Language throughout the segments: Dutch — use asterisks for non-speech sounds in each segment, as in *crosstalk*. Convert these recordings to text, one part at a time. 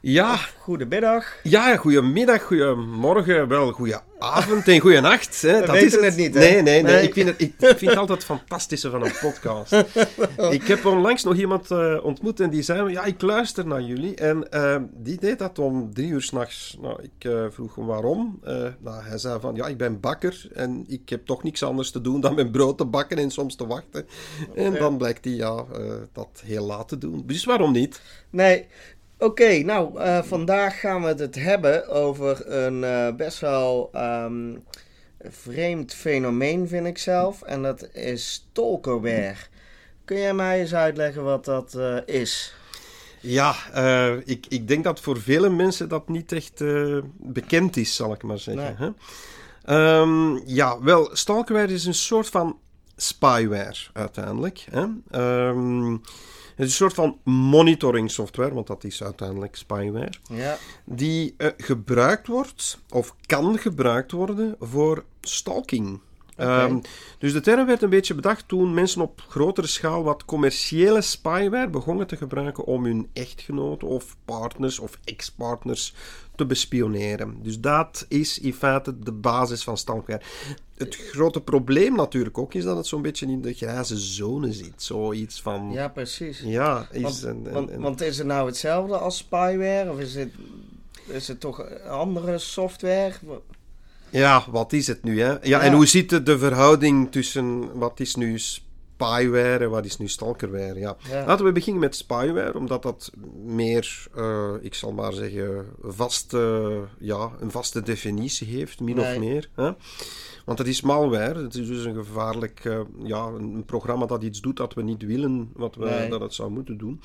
Ja, Goedemiddag. ja, goedemiddag, goedemorgen, wel goedenavond en goedenacht. Hè. We weten het niet, hè? Nee, nee, nee. Nee. Ik, vind het, ik vind het altijd het fantastische van een podcast. *laughs* ik heb onlangs nog iemand eh, ontmoet en die zei, ja, ik luister naar jullie. En eh, die deed dat om drie uur s'nachts. Nou, ik eh, vroeg hem waarom. Nou, hij zei van, ja, ik ben bakker en ik heb toch niks anders te doen dan mijn brood te bakken en soms te wachten. En dan blijkt hij, ja, dat heel laat te doen. Dus waarom niet? Nee, oké. nou, eh, vandaag gaan we het hebben over een eh, best wel ehm, vreemd fenomeen, vind ik zelf. En dat is stalkerware. Kun jij mij eens uitleggen wat dat eh, is? Ja, ik, ik denk dat voor vele mensen dat niet echt bekend is, zal ik maar zeggen. Nee. Hè? Ehm, ja, wel, stalkerware is een soort van spyware uiteindelijk. Hè? Ehm, is een soort van monitoring software, want dat is uiteindelijk spyware, Ja, die eh, gebruikt wordt of kan gebruikt worden voor stalking. Ehm, dus de term werd een beetje bedacht toen mensen op grotere schaal wat commerciële spyware begonnen te gebruiken om hun echtgenoten of partners of ex-partners te bespioneren. Dus dat is in feite de basis van stalkware. Het grote probleem natuurlijk ook is dat het zo'n beetje in de grijze zone zit. Zoiets van... ja precies. Ja, is Want, een, een- want, een- want is het nou hetzelfde als spyware? Of is het, is het toch andere software? Ja, wat is het nu, hè? Ja, Ja. en hoe de, de verhouding tussen wat is nu spyware en wat is nu stalkerware? Ja. Ja. Laten we beginnen met spyware, omdat dat meer, eh, ik zal maar zeggen, vaste, ja, een vaste definitie heeft, min Nee. of meer. Hè? Want het is malware, het is dus een gevaarlijk eh, ja, een, programma dat iets doet dat we niet willen wat we, Nee. dat het zou moeten doen.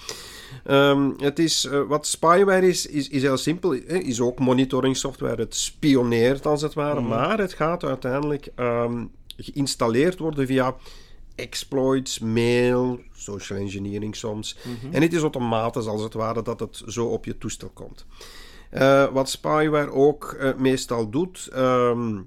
Ehm, het is, eh, wat spyware is, is, is heel simpel, is ook monitoring software. Het spioneert als het ware, maar het gaat uiteindelijk ehm, geïnstalleerd worden via exploits, mail, social engineering soms. En het is automatisch als het ware dat het zo op je toestel komt. Eh, wat spyware ook eh, meestal doet, ehm,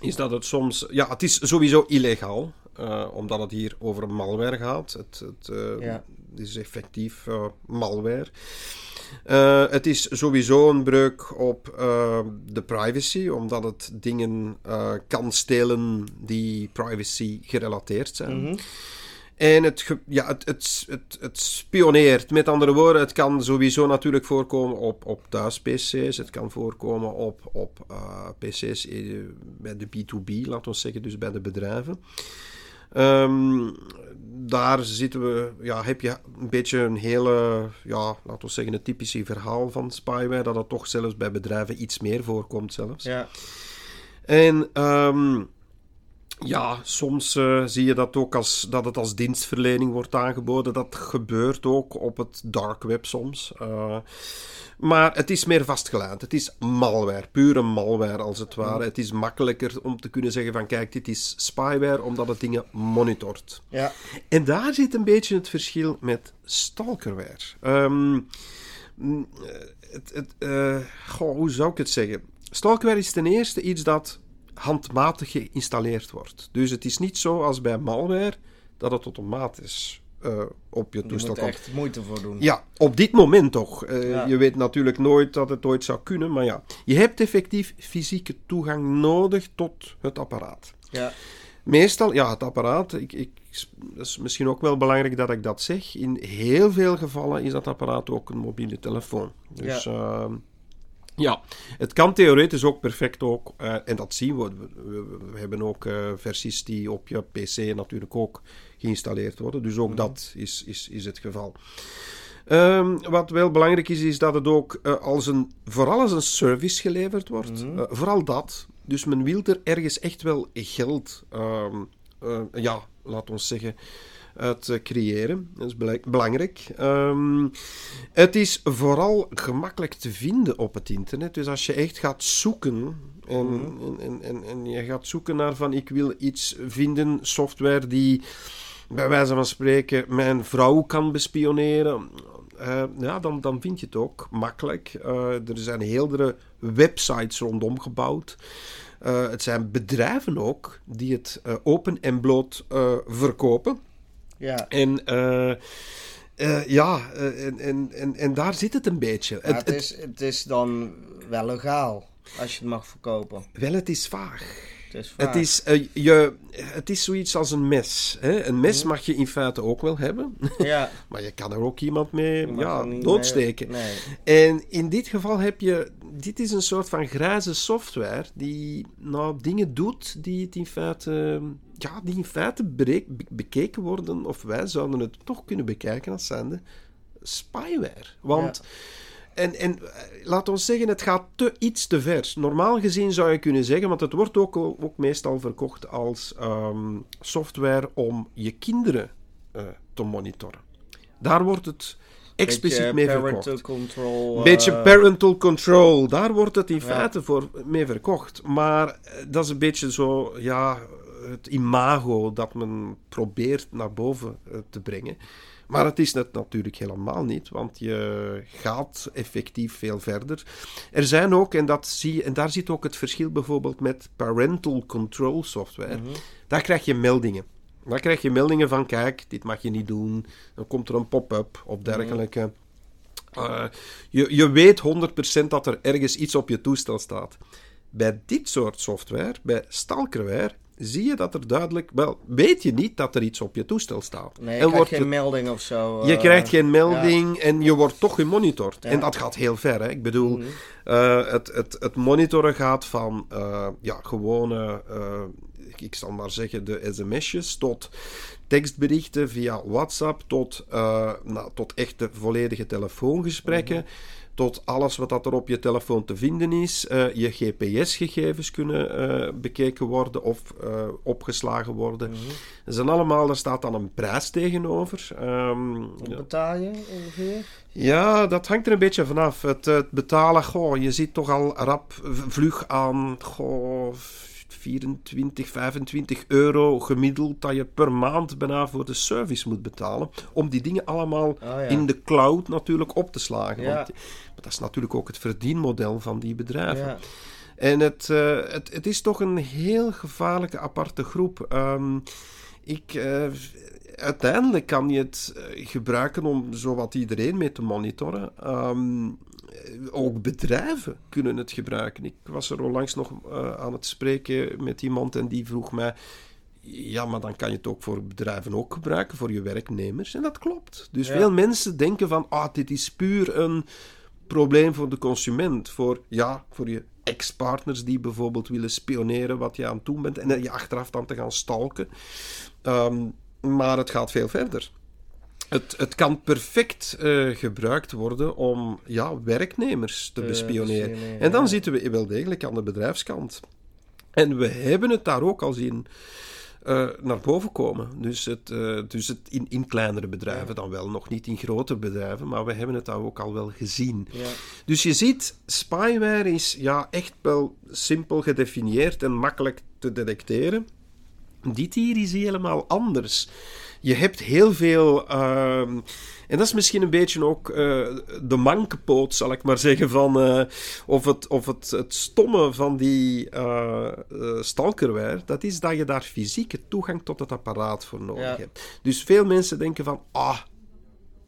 is dat het soms... Ja, het is sowieso illegaal, eh, omdat het hier over malware gaat. Het, het Ja. is effectief malware. Eh, het is sowieso een breuk op eh, de privacy, omdat het dingen eh, kan stelen die privacy gerelateerd zijn. En het, ja, het, het, het, het spioneert. Met andere woorden, het kan sowieso natuurlijk voorkomen op, op thuis-PC's. Het kan voorkomen op, op PC's bij de B2B, laten we zeggen, dus bij de bedrijven. Ehm, daar zitten we, ja, heb je een beetje een hele, ja, laten we zeggen, een typische verhaal van spyware, dat het toch zelfs bij bedrijven iets meer voorkomt zelfs. Ja, En ehm, ja, soms eh, zie je dat ook als, dat het als dienstverlening wordt aangeboden. Dat gebeurt ook op het dark web soms. Eh, maar het is meer vastgeleid. Het is malware, pure malware als het ware. Het is makkelijker om te kunnen zeggen van kijk, dit is spyware, omdat het dingen monitort. ja, En daar zit een beetje het verschil met stalkerware. Ehm, mm, eh, het, het, goh, hoe zou ik het zeggen? Stalkerware is ten eerste iets dat handmatig geïnstalleerd wordt. Dus het is niet zo als bij malware dat het automatisch eh, op je je toestel moet komt. echt moeite voor doen. Ja, op dit moment toch. Eh, Ja. Je weet natuurlijk nooit dat het ooit zou kunnen, maar ja. Je hebt effectief fysieke toegang nodig tot het apparaat. Ja, Meestal, ja, het apparaat, ik, ik, dat is misschien ook wel belangrijk dat ik dat zeg. In heel veel gevallen is dat apparaat ook een mobiele telefoon. Dus ja, ja het kan theoretisch ook perfect ook, eh, en dat zien we. We, we- we hebben ook eh, versies die op je PC natuurlijk ook geïnstalleerd worden. Dus ook dat is, is, is het geval. Ehm, wat wel belangrijk is, is dat het ook eh, als een, vooral als een service geleverd wordt. Eh, vooral dat. Dus men wil er ergens echt wel geld, ehm, eh, ja, laat ons zeggen, uit eh, creëren. Dat is bela- belangrijk. Ehm, het is vooral gemakkelijk te vinden op het internet. Dus als je echt gaat zoeken en, en, en, en, en je gaat zoeken naar van ik wil iets vinden, software die bij wijze van spreken mijn vrouw kan bespioneren. eh, ja, dan, dan vind je het ook makkelijk. Eh, er zijn heeldere websites rondom gebouwd. Het zijn bedrijven ook die het open en bloot verkopen. Ja. En eh, eh, ja, eh, en, en, en, en daar zit het een beetje. Het, het, is, het is dan wel legaal als je het mag verkopen. wel, het is vaag. Het is, Het is, je, het is zoiets als een mes. Hè? Een mes mag je in feite ook wel hebben, *laughs* Ja, maar je kan er ook iemand mee ja, doodsteken. mee- En in dit geval heb je... Dit is een soort van grijze software die nou, dingen doet die het in feite... Ja, die in feite be- bekeken worden, of wij zouden het toch kunnen bekijken als zijnde spyware. Want... En, en eh, laat ons zeggen, het gaat te, iets te ver. Normaal gezien zou je kunnen zeggen, want het wordt ook, ook meestal verkocht als ehm, software om je kinderen eh, te monitoren. Daar wordt het expliciet Beetje mee parental verkocht. control. Beetje eh, parental control, daar wordt het in Ja. feite voor mee verkocht. Maar dat is een beetje zo, ja, het imago dat men probeert naar boven eh, te brengen. Maar het is het natuurlijk helemaal niet, want je gaat effectief veel verder. Er zijn ook, en, dat zie je, en daar zit ook het verschil bijvoorbeeld met parental control software. mhm. Daar krijg je meldingen. Daar krijg je meldingen van, kijk, dit mag je niet doen. Dan komt er een pop-up of dergelijke. Eh, je, je weet 100% dat er ergens iets op je toestel staat. Bij dit soort software, bij stalkerware, zie je dat er duidelijk... Wel, weet je niet dat er iets op je toestel staat. Nee, je en krijgt wordt geen het- melding of zo. je eh, krijgt geen melding en je wordt toch gemonitord. Ja. En dat gaat heel ver. Hè? Ik bedoel, Mhm. eh, het, het, het monitoren gaat van eh, ja, gewone, ik zal maar zeggen, de sms'jes tot tekstberichten via WhatsApp, tot, nou, tot echte volledige telefoongesprekken. Mhm. Tot alles wat dat er op je telefoon te vinden is. Eh, je GPS-gegevens kunnen eh, bekeken worden of eh, opgeslagen worden. Mhm. Dat zijn allemaal, daar staat dan een prijs tegenover. Ehm, Wat betaal je ongeveer? Ja, dat hangt er een beetje vanaf. Het, het betalen, goh, je ziet toch al rap vlug aan goh, 24, 25 euro gemiddeld dat je per maand bijna voor de service moet betalen. Om die dingen allemaal Oh, in de cloud natuurlijk op te slagen. Want, maar dat is natuurlijk ook het verdienmodel van die bedrijven. En het, eh, het, het is toch een heel gevaarlijke aparte groep. Ehm, ik, eh, uiteindelijk kan je het eh, gebruiken om zowat iedereen mee te monitoren. Ehm, eh, ook bedrijven kunnen het gebruiken. Ik was er onlangs nog eh, aan het spreken met iemand en die vroeg mij. Ja, maar dan kan je het ook voor bedrijven ook gebruiken, voor je werknemers. En dat klopt. Dus Ja. veel mensen denken van, ah, dit is puur een probleem voor de consument. Voor, ja, voor je ex-partners die bijvoorbeeld willen spioneren wat je aan het doen bent. En dan je achteraf dan te gaan stalken. Ehm, maar het gaat veel verder. Het, het kan perfect eh, gebruikt worden om ja, werknemers te bespioneren. En dan zitten we wel degelijk aan de bedrijfskant. En we hebben het daar ook al zien eh, naar boven komen. Dus, het, eh, dus het in, in kleinere bedrijven dan wel, nog niet in grote bedrijven, maar we hebben het daar ook al wel gezien. Ja. Dus je ziet, spyware is ja, echt wel simpel gedefinieerd en makkelijk te detecteren. Dit hier is helemaal anders. Je hebt heel veel. ehm, en dat is misschien een beetje ook eh, de mankepoot, zal ik maar zeggen, van. eh, of het, of het, het stomme van die eh stalkerware. Dat is dat je daar fysieke toegang tot het apparaat voor nodig Ja. hebt. Dus veel mensen denken van. Ah,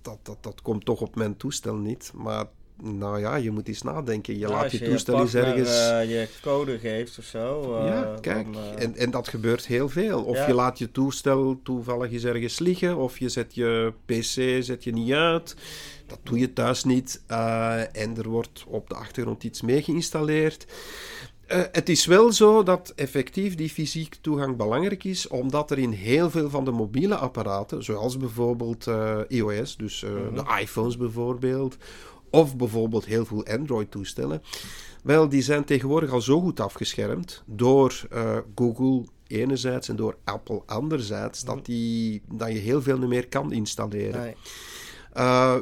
dat, dat, dat komt toch op mijn toestel niet. Maar nou ja, je moet eens nadenken. Je laat je je toestel eens ergens. eh, je code geeft of zo. eh, Ja, kijk, dan, eh, en, en dat gebeurt heel veel. Of Ja. je laat je toestel toevallig eens ergens liggen, of je zet je PC zet je niet uit. Dat doe je thuis niet. eh, en er wordt op de achtergrond iets mee geïnstalleerd. Eh, het is wel zo dat effectief die fysieke toegang belangrijk is, omdat er in heel veel van de mobiele apparaten, zoals bijvoorbeeld eh, iOS, dus eh, de iPhones bijvoorbeeld, of bijvoorbeeld heel veel Android-toestellen, wel, die zijn tegenwoordig al zo goed afgeschermd door eh, Google, enerzijds en door Apple anderzijds, dat, die, dat je heel veel meer kan installeren. Nee. Uh,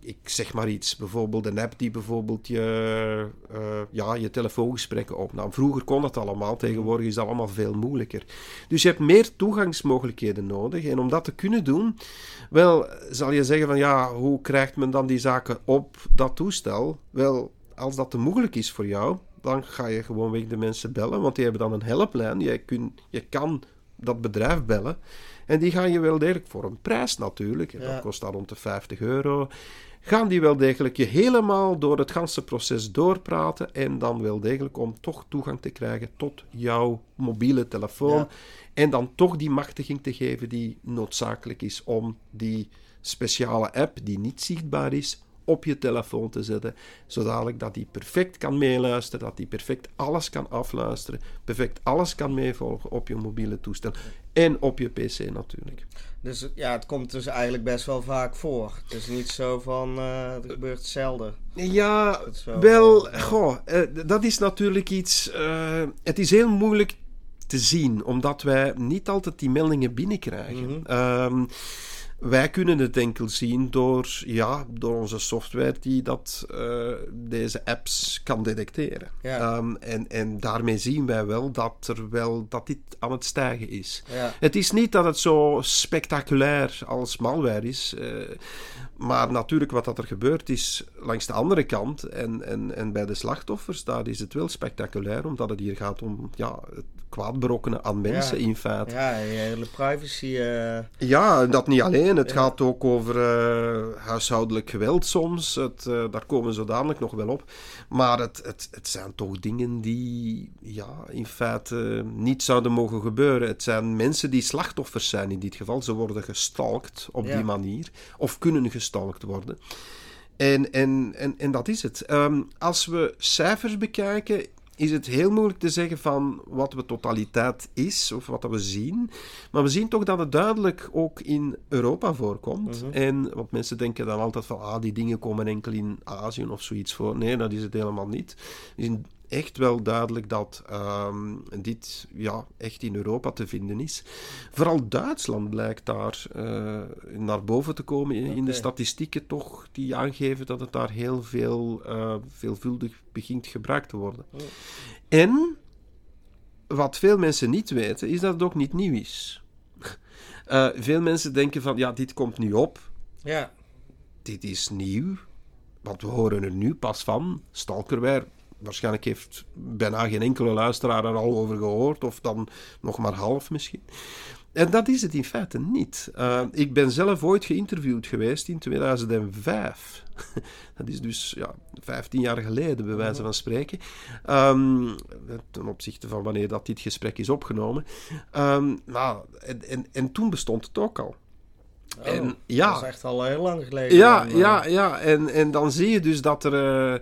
ik, zeg maar iets, bijvoorbeeld een app die bijvoorbeeld je, uh, ja, je telefoongesprekken opnam. Vroeger kon dat allemaal, tegenwoordig is dat allemaal veel moeilijker. Dus je hebt meer toegangsmogelijkheden nodig. En om dat te kunnen doen, wel, zal je zeggen van ja, hoe krijgt men dan die zaken op dat toestel? Wel, als dat te moeilijk is voor jou, dan ga je gewoonweg de mensen bellen, want die hebben dan een helplijn. Je, kun, je kan dat bedrijf bellen. En die gaan je wel degelijk voor een prijs natuurlijk, dat kost dan rond de 50 euro, gaan die wel degelijk je helemaal door het ganse proces doorpraten en dan wel degelijk om toch toegang te krijgen tot jouw mobiele telefoon en dan toch die machtiging te geven die noodzakelijk is om die speciale app die niet zichtbaar is op je telefoon te zetten, zodat dat die perfect kan meeluisteren, dat die perfect alles kan afluisteren, perfect alles kan meevolgen op je mobiele toestel en op je PC natuurlijk. Dus ja, het komt dus eigenlijk best wel vaak voor. Het is niet zo van, uh, het gebeurt zelden. Ja, wel, goh, uh, dat is natuurlijk iets, het is heel moeilijk te zien, omdat wij niet altijd die meldingen binnenkrijgen. Mm -hmm. Wij kunnen het enkel zien door, ja, door onze software die dat, uh, deze apps kan detecteren. Ja. Um, en, en daarmee zien wij wel dat, er wel dat dit aan het stijgen is. Ja. Het is niet dat het zo spectaculair als malware is. Uh, maar natuurlijk, wat dat er gebeurt is langs de andere kant. En, en, en bij de slachtoffers, daar is het wel spectaculair, omdat het hier gaat om ja, het kwaad berokkenen aan mensen ja. in feite. Ja, hele privacy. Uh... Ja, dat niet alleen. Het gaat ook over uh, huishoudelijk geweld soms. Het, uh, daar komen we zo dadelijk nog wel op. Maar het, het, het zijn toch dingen die ja, in feite niet zouden mogen gebeuren. Het zijn mensen die slachtoffers zijn in dit geval. Ze worden gestalkt op ja. die manier. Of kunnen gestalkt worden. En, en, en, en dat is het. Um, als we cijfers bekijken, is het heel moeilijk te zeggen van wat de totaliteit is of wat we zien. Maar we zien toch dat het duidelijk ook in Europa voorkomt. Mm -hmm. En want mensen denken dan altijd van ah, die dingen komen enkel in Azië of zoiets voor. Nee, dat is het helemaal niet. Echt wel duidelijk dat um, dit ja, echt in Europa te vinden is. Vooral Duitsland blijkt daar uh, naar boven te komen in, okay. in, de statistieken toch die aangeven dat het daar heel veel uh, veelvuldig begint gebruikt te worden. Oh. En wat veel mensen niet weten, is dat het ook niet nieuw is. Uh, *laughs* veel mensen denken van ja, dit komt nu op. Ja. Dit is nieuw. Want we horen er nu pas van. Stalkerware waarschijnlijk heeft bijna geen enkele luisteraar er al over gehoord, of dan nog maar half misschien. En dat is het in feite niet. Uh, ik ben zelf ooit geïnterviewd geweest in 2005. *laughs* dat is dus ja, 15 jaar geleden, bij wijze van spreken. Um, ten opzichte van wanneer dat dit gesprek is opgenomen. Um, nou, en, en, en toen bestond het ook al. Oh, en, ja, dat is echt al heel lang geleden. Ja, dan, ja, ja. En, en dan zie je dus dat er... Uh,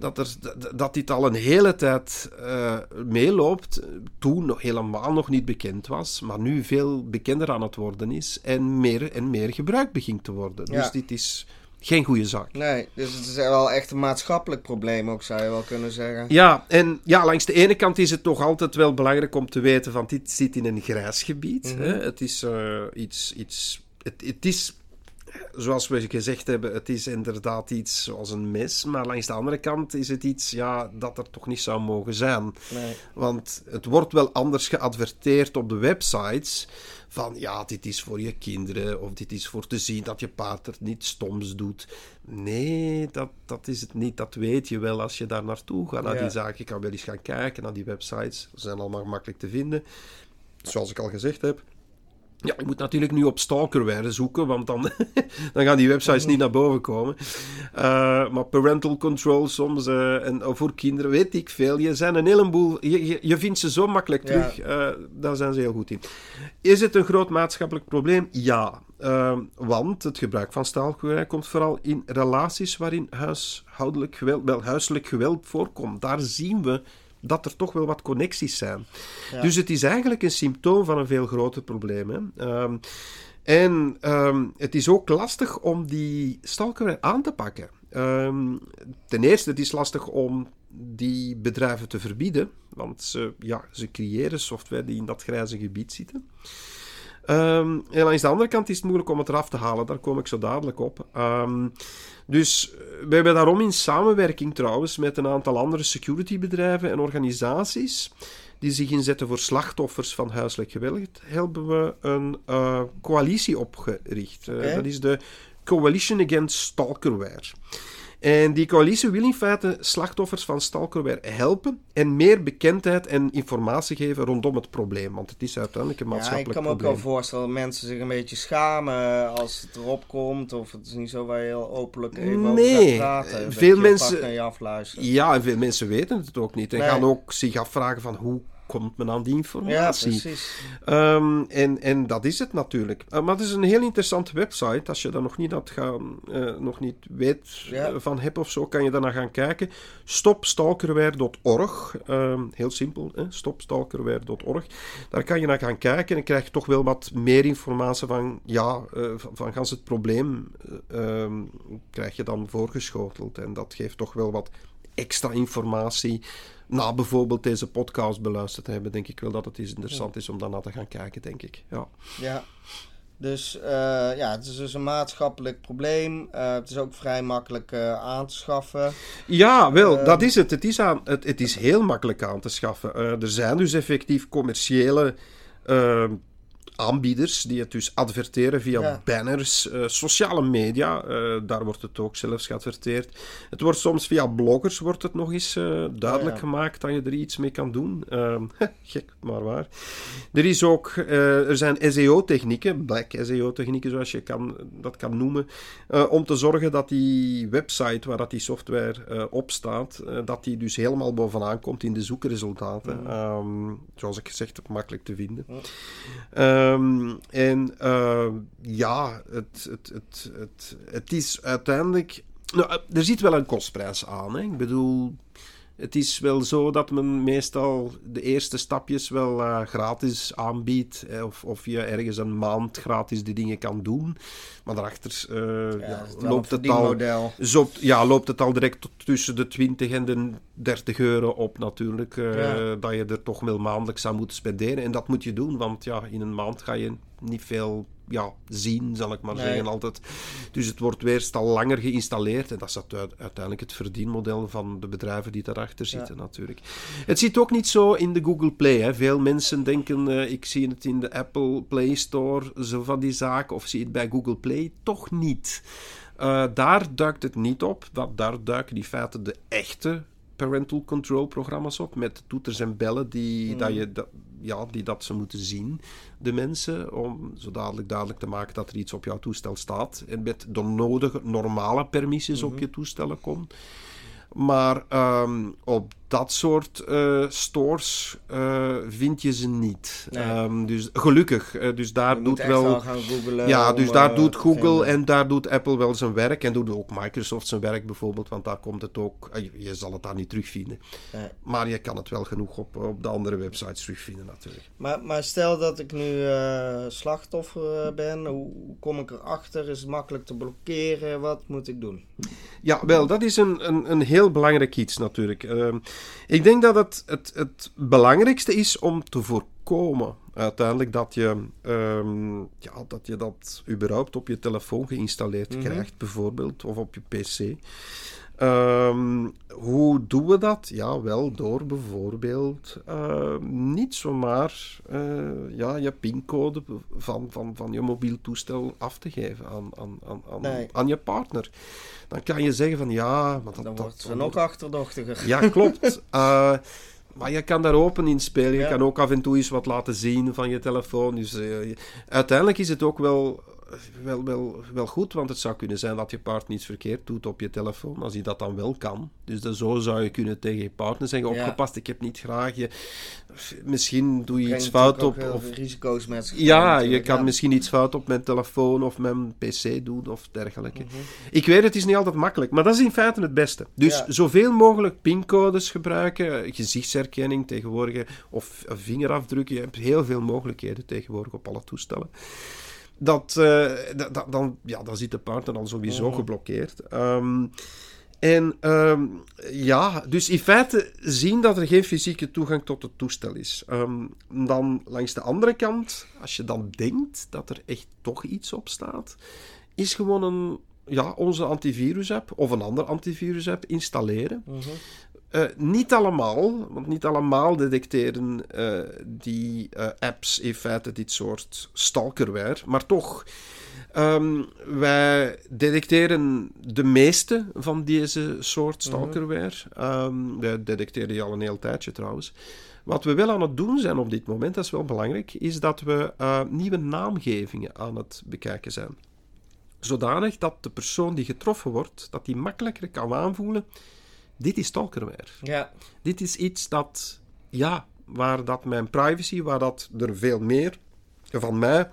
dat, er, dat dit al een hele tijd uh, meeloopt. Toen nog helemaal nog niet bekend was, maar nu veel bekender aan het worden is en meer en meer gebruikt begint te worden. Ja. Dus dit is geen goede zaak. Nee, dus het is wel echt een maatschappelijk probleem ook, zou je wel kunnen zeggen. Ja, en ja, langs de ene kant is het toch altijd wel belangrijk om te weten van dit zit in een grijs gebied. Mm -hmm. hè? Het is uh, iets... iets het, het is zoals we gezegd hebben, het is inderdaad iets zoals een mes. Maar langs de andere kant is het iets ja, dat er toch niet zou mogen zijn. Nee. Want het wordt wel anders geadverteerd op de websites. Van ja, dit is voor je kinderen. Of dit is voor te zien dat je pater niet stoms doet. Nee, dat, dat is het niet. Dat weet je wel als je daar naartoe gaat. Naar ja. die zaken. Je kan wel eens gaan kijken naar die websites. Ze zijn allemaal makkelijk te vinden. Zoals ik al gezegd heb. Ja, je moet natuurlijk nu op stalkerware zoeken, want dan, *laughs* dan gaan die websites niet naar boven komen. Uh, maar parental control soms, uh, en voor kinderen, weet ik veel. Je zijn een heleboel, je, je, je vindt ze zo makkelijk terug, ja. uh, daar zijn ze heel goed in. Is het een groot maatschappelijk probleem? Ja. want het gebruik van stalkerware komt vooral in relaties waarin huishoudelijk geweld, wel, huiselijk geweld voorkomt. Daar zien we dat er toch wel wat connecties zijn. Ja. Dus het is eigenlijk een symptoom van een veel groter probleem. Hè? Um, en um, het is ook lastig om die stalkerij aan te pakken. Um, ten eerste, het is lastig om die bedrijven te verbieden, want ze, ja, ze creëren software die in dat grijze gebied zitten. Ehm, en langs de andere kant is het moeilijk om het eraf te halen, daar kom ik zo dadelijk op. Ehm, dus we hebben daarom in samenwerking trouwens met een aantal andere securitybedrijven en organisaties die zich inzetten voor slachtoffers van huiselijk geweld, hebben we een uh, coalitie opgericht. Uh, Dat is de Coalition Against Stalkerware. En die coalitie wil in feite slachtoffers van stalkerware helpen en meer bekendheid en informatie geven rondom het probleem. Want het is uiteindelijk een maatschappelijk probleem. Ja, ik kan me ook wel voorstellen dat mensen zich een beetje schamen als het erop komt. Of het is niet zo waar je heel openlijk even nee, over gaat praten. Veel mensen, naar je afluisteren. Ja, en veel mensen weten het ook niet. En nee. gaan ook zich afvragen van hoe komt men aan die informatie? Ja, precies. Um, en, en dat is het natuurlijk. Uh, maar het is een heel interessante website. Als je daar nog niet, had gaan, uh, nog niet weet ja. van hebt of zo, kan je daarna gaan kijken. Stopstalkerware.org. Um, heel simpel, stopstalkerware.org. Daar kan je naar gaan kijken en krijg je toch wel wat meer informatie van, ja, uh, van, van gans het probleem um, krijg je dan voorgeschoteld. En dat geeft toch wel wat extra informatie na bijvoorbeeld deze podcast beluisterd te hebben, denk ik wel dat het is interessant is om daarna te gaan kijken, denk ik. Ja. ja. Dus uh, ja, het is dus een maatschappelijk probleem. Uh, het is ook vrij makkelijk uh, aan te schaffen. Ja, wel, dat is het. Het is, aan, het, het is heel makkelijk aan te schaffen. er zijn dus effectief commerciële aanbieders die het dus adverteren via Ja. banners, eh, sociale media, eh, daar wordt het ook zelfs geadverteerd. Het wordt soms via bloggers wordt het nog eens eh, duidelijk ja. gemaakt dat je er iets mee kan doen. Ehm, *laughs* gek, maar waar. Er, is ook, er zijn SEO-technieken, black SEO-technieken zoals je kan, dat kan noemen, om te zorgen dat die website waar dat die software op staat, dat die dus helemaal bovenaan komt in de zoekresultaten. Ehm, zoals ik gezegd heb, makkelijk te vinden. Ehm, en eh, ja, het, het, het, het, het is uiteindelijk. Nou, eh, er zit wel een kostprijs aan. Hè? Ik bedoel, het is wel zo dat men meestal de eerste stapjes wel eh, gratis aanbiedt. Hè, Of, of je ergens een maand gratis die dingen kan doen. Maar daarachter eh, Ja, loopt, het al, zo, ja, loopt het al direct tussen de 20 en de 30 euro op natuurlijk. eh, Ja. Dat je er toch wel maandelijks aan moet spenderen. En dat moet je doen, want ja, in een maand ga je niet veel ja, zien, zal ik maar Nee. zeggen altijd. Dus het wordt meestal langer geïnstalleerd. En dat is uiteindelijk het verdienmodel van de bedrijven die daarachter zitten natuurlijk. Het zit ook niet zo in de Google Play. Hè. Veel mensen denken, eh, ik zie het in de Apple Play Store, zo van die zaak, of zie het bij Google Play. Toch niet. Eh, daar duikt het niet op. Dat, daar duiken in feite de echte parental control programma's op. Met toeters en bellen die, dat, je, dat, ja, die dat ze moeten zien, de mensen. Om zo dadelijk duidelijk te maken dat er iets op jouw toestel staat. En met de nodige normale permissies op je toestellen komt. Maar ehm, op dat soort eh, stores eh, vind je ze niet. Nee. Ehm, dus gelukkig. eh, dus daar Je doet wel. gaan. Ja, om, dus daar doet Google en daar doet Apple wel zijn werk. En doet ook Microsoft zijn werk bijvoorbeeld, want daar komt het ook. je- Je zal het daar niet terugvinden. Nee. Maar je kan het wel genoeg op, op de andere websites terugvinden, natuurlijk. Maar, maar stel dat ik nu slachtoffer ben, hoe, hoe kom ik erachter? Is het makkelijk te blokkeren? Wat moet ik doen? Ja, wel, dat is een, een, een heel belangrijk iets natuurlijk. Ik denk dat het, het, het belangrijkste is om te voorkomen uiteindelijk dat je, ehm, ja, dat je dat überhaupt op je telefoon geïnstalleerd Mhm. krijgt, bijvoorbeeld, of op je PC. Ehm, hoe doen we dat? Ja, wel door bijvoorbeeld ehm, niet zomaar eh, ja, je pincode van, van, van je mobiel toestel af te geven aan, aan, aan, aan, Nee. aan je partner. Dan kan je zeggen van ja, maar dat, Dan wordt ze nog achterdochtiger. ja, klopt. *laughs* Eh, maar je kan daar open in spelen. Je Ja. kan ook af en toe eens wat laten zien van je telefoon. Dus eh, uiteindelijk is het ook wel, wel, wel, wel goed, want het zou kunnen zijn dat je partner iets verkeerd doet op je telefoon, als hij dat dan wel kan. Dus dan zo zou je kunnen tegen je partner zeggen, Ja. opgepast, ik heb niet graag je... Misschien doe je Brengt iets fout op... Of, risico's met ja, je kan ja. misschien iets fout op mijn telefoon of mijn pc doen of dergelijke. Mhm. Ik weet, het is niet altijd makkelijk, maar dat is in feite het beste. Dus Ja. zoveel mogelijk pincodes gebruiken, gezichtsherkenning tegenwoordig, of eh, vingerafdrukken. Je hebt heel veel mogelijkheden tegenwoordig op alle toestellen. Dat, eh, dat, dan, ja, dan zit de partner al sowieso Mhm. geblokkeerd. Ehm, En ehm, ja, dus in feite zien dat er geen fysieke toegang tot het toestel is. Ehm, dan langs de andere kant, als je dan denkt dat er echt toch iets op staat, is gewoon een, ja, onze antivirus-app of een andere antivirus-app installeren. Eh, niet allemaal, want niet allemaal detecteren eh, die eh, apps in feite dit soort stalkerware, maar toch. Ehm, wij detecteren de meeste van deze soort stalkerware. Ehm, wij detecteren die al een heel tijdje trouwens. Wat we wel aan het doen zijn op dit moment, dat is wel belangrijk, is dat we nieuwe naamgevingen aan het bekijken zijn. Zodanig dat de persoon die getroffen wordt, dat die makkelijker kan aanvoelen dit is stalkerware. Ja. Dit is iets dat, ja, waar dat mijn privacy, waar dat er veel meer van mij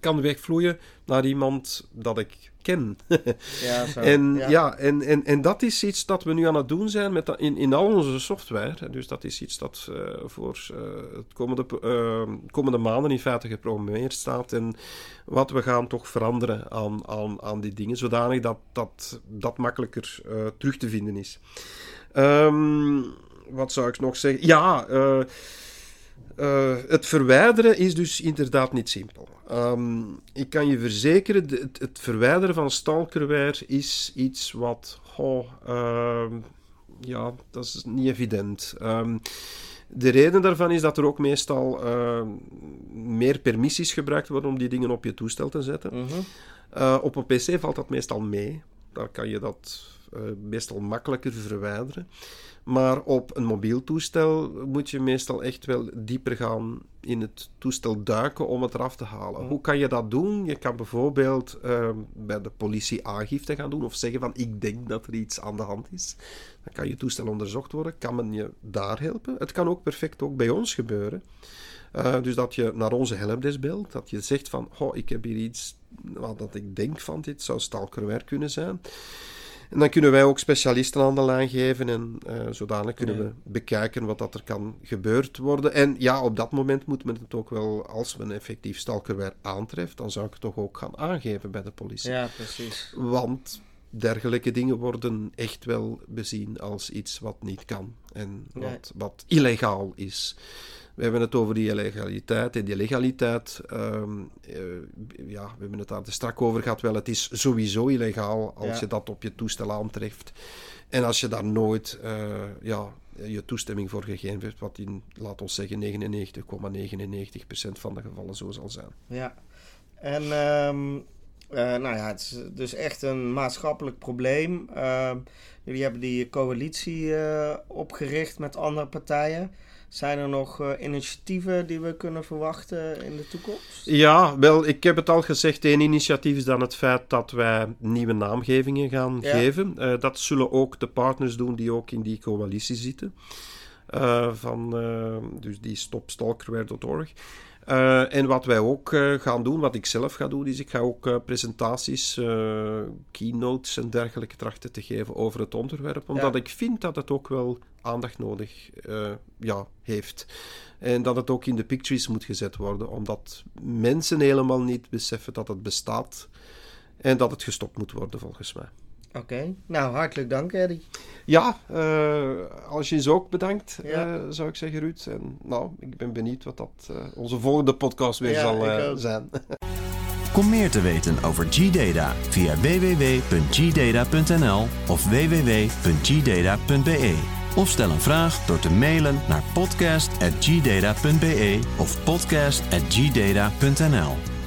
kan wegvloeien naar iemand dat ik *laughs* Ja, zo. en, Ja. ja. en, en, en dat is iets dat we nu aan het doen zijn met dat- in, in al onze software. Dus dat is iets dat eh, voor het komende, eh, komende maanden in feite geprogrammeerd staat. En wat we gaan toch veranderen aan, aan, aan die dingen, zodanig dat dat, dat makkelijker terug te vinden is. Ehm, wat zou ik nog zeggen? Ja, eh, eh, het verwijderen is dus inderdaad niet simpel. Ehm, ik kan je verzekeren, de- het, het verwijderen van stalkerware is iets wat... ehm, ja, dat is niet evident. Ehm, de reden daarvan is dat er ook meestal meer permissies gebruikt worden om die dingen op je toestel te zetten. Mhm. Eh, op een PC valt dat meestal mee. Daar kan je dat meestal makkelijker verwijderen. Maar op een mobiel toestel moet je meestal echt wel dieper gaan in het toestel duiken om het eraf te halen. Hoe kan je dat doen? Je kan bijvoorbeeld eh, bij de politie aangifte gaan doen of zeggen van ik denk dat er iets aan de hand is. Dan kan je toestel onderzocht worden. Kan men je daar helpen? Het kan ook perfect ook bij ons gebeuren. Uh, dus dat je naar onze helpdesk belt, dat je zegt van, oh, ik heb hier iets wat dat ik denk van dit zou stalkerware kunnen zijn. En dan kunnen wij ook specialisten aan de lijn geven en uh, zodanig kunnen Ja. we bekijken wat dat er kan gebeurd worden. En ja, op dat moment moet men het ook wel, als men effectief stalkerware aantreft, dan zou ik het toch ook gaan aangeven bij de politie. Ja, precies. Want dergelijke dingen worden echt wel bezien als iets wat niet kan en wat illegaal is. We hebben het over die illegaliteit en die legaliteit. ehm, eh, ja, we hebben het daar te strak over gehad. Wel, het is sowieso illegaal als Ja. je dat op je toestel aantreft. En als je daar nooit eh, ja, je toestemming voor gegeven hebt, wat in, laat ons zeggen, 99,99% van de gevallen zo zal zijn. Ja. En ehm, eh, nou ja, het is dus echt een maatschappelijk probleem. Ehm, jullie hebben die coalitie opgericht met andere partijen. Zijn er nog eh, initiatieven die we kunnen verwachten in de toekomst? Ja, wel, ik heb het al gezegd. Één initiatief is dan het feit dat wij nieuwe naamgevingen gaan Ja. geven. Eh, dat zullen ook de partners doen die ook in die coalitie zitten. Eh, van, dus die stopstalkerware.org. Eh, en wat wij ook eh, gaan doen, wat ik zelf ga doen, is ik ga ook eh, presentaties, keynotes en dergelijke trachten te geven over het onderwerp. Omdat ik vind dat het ook wel aandacht nodig ja, heeft. En dat het ook in de pictures moet gezet worden, omdat mensen helemaal niet beseffen dat het bestaat. En dat het gestopt moet worden, volgens mij. Oké, nou hartelijk dank Eddie. Ja, uh, als je eens ook bedankt, Ja. uh, zou ik zeggen, Ruud. En nou, ik ben benieuwd wat dat uh, onze volgende podcast weer Ja, zal uh, zijn. *laughs* Kom meer te weten over G-Data via www.gdata.nl of www.gdata.be. Of stel een vraag door te mailen naar podcast.gdata.be of podcast.gdata.nl.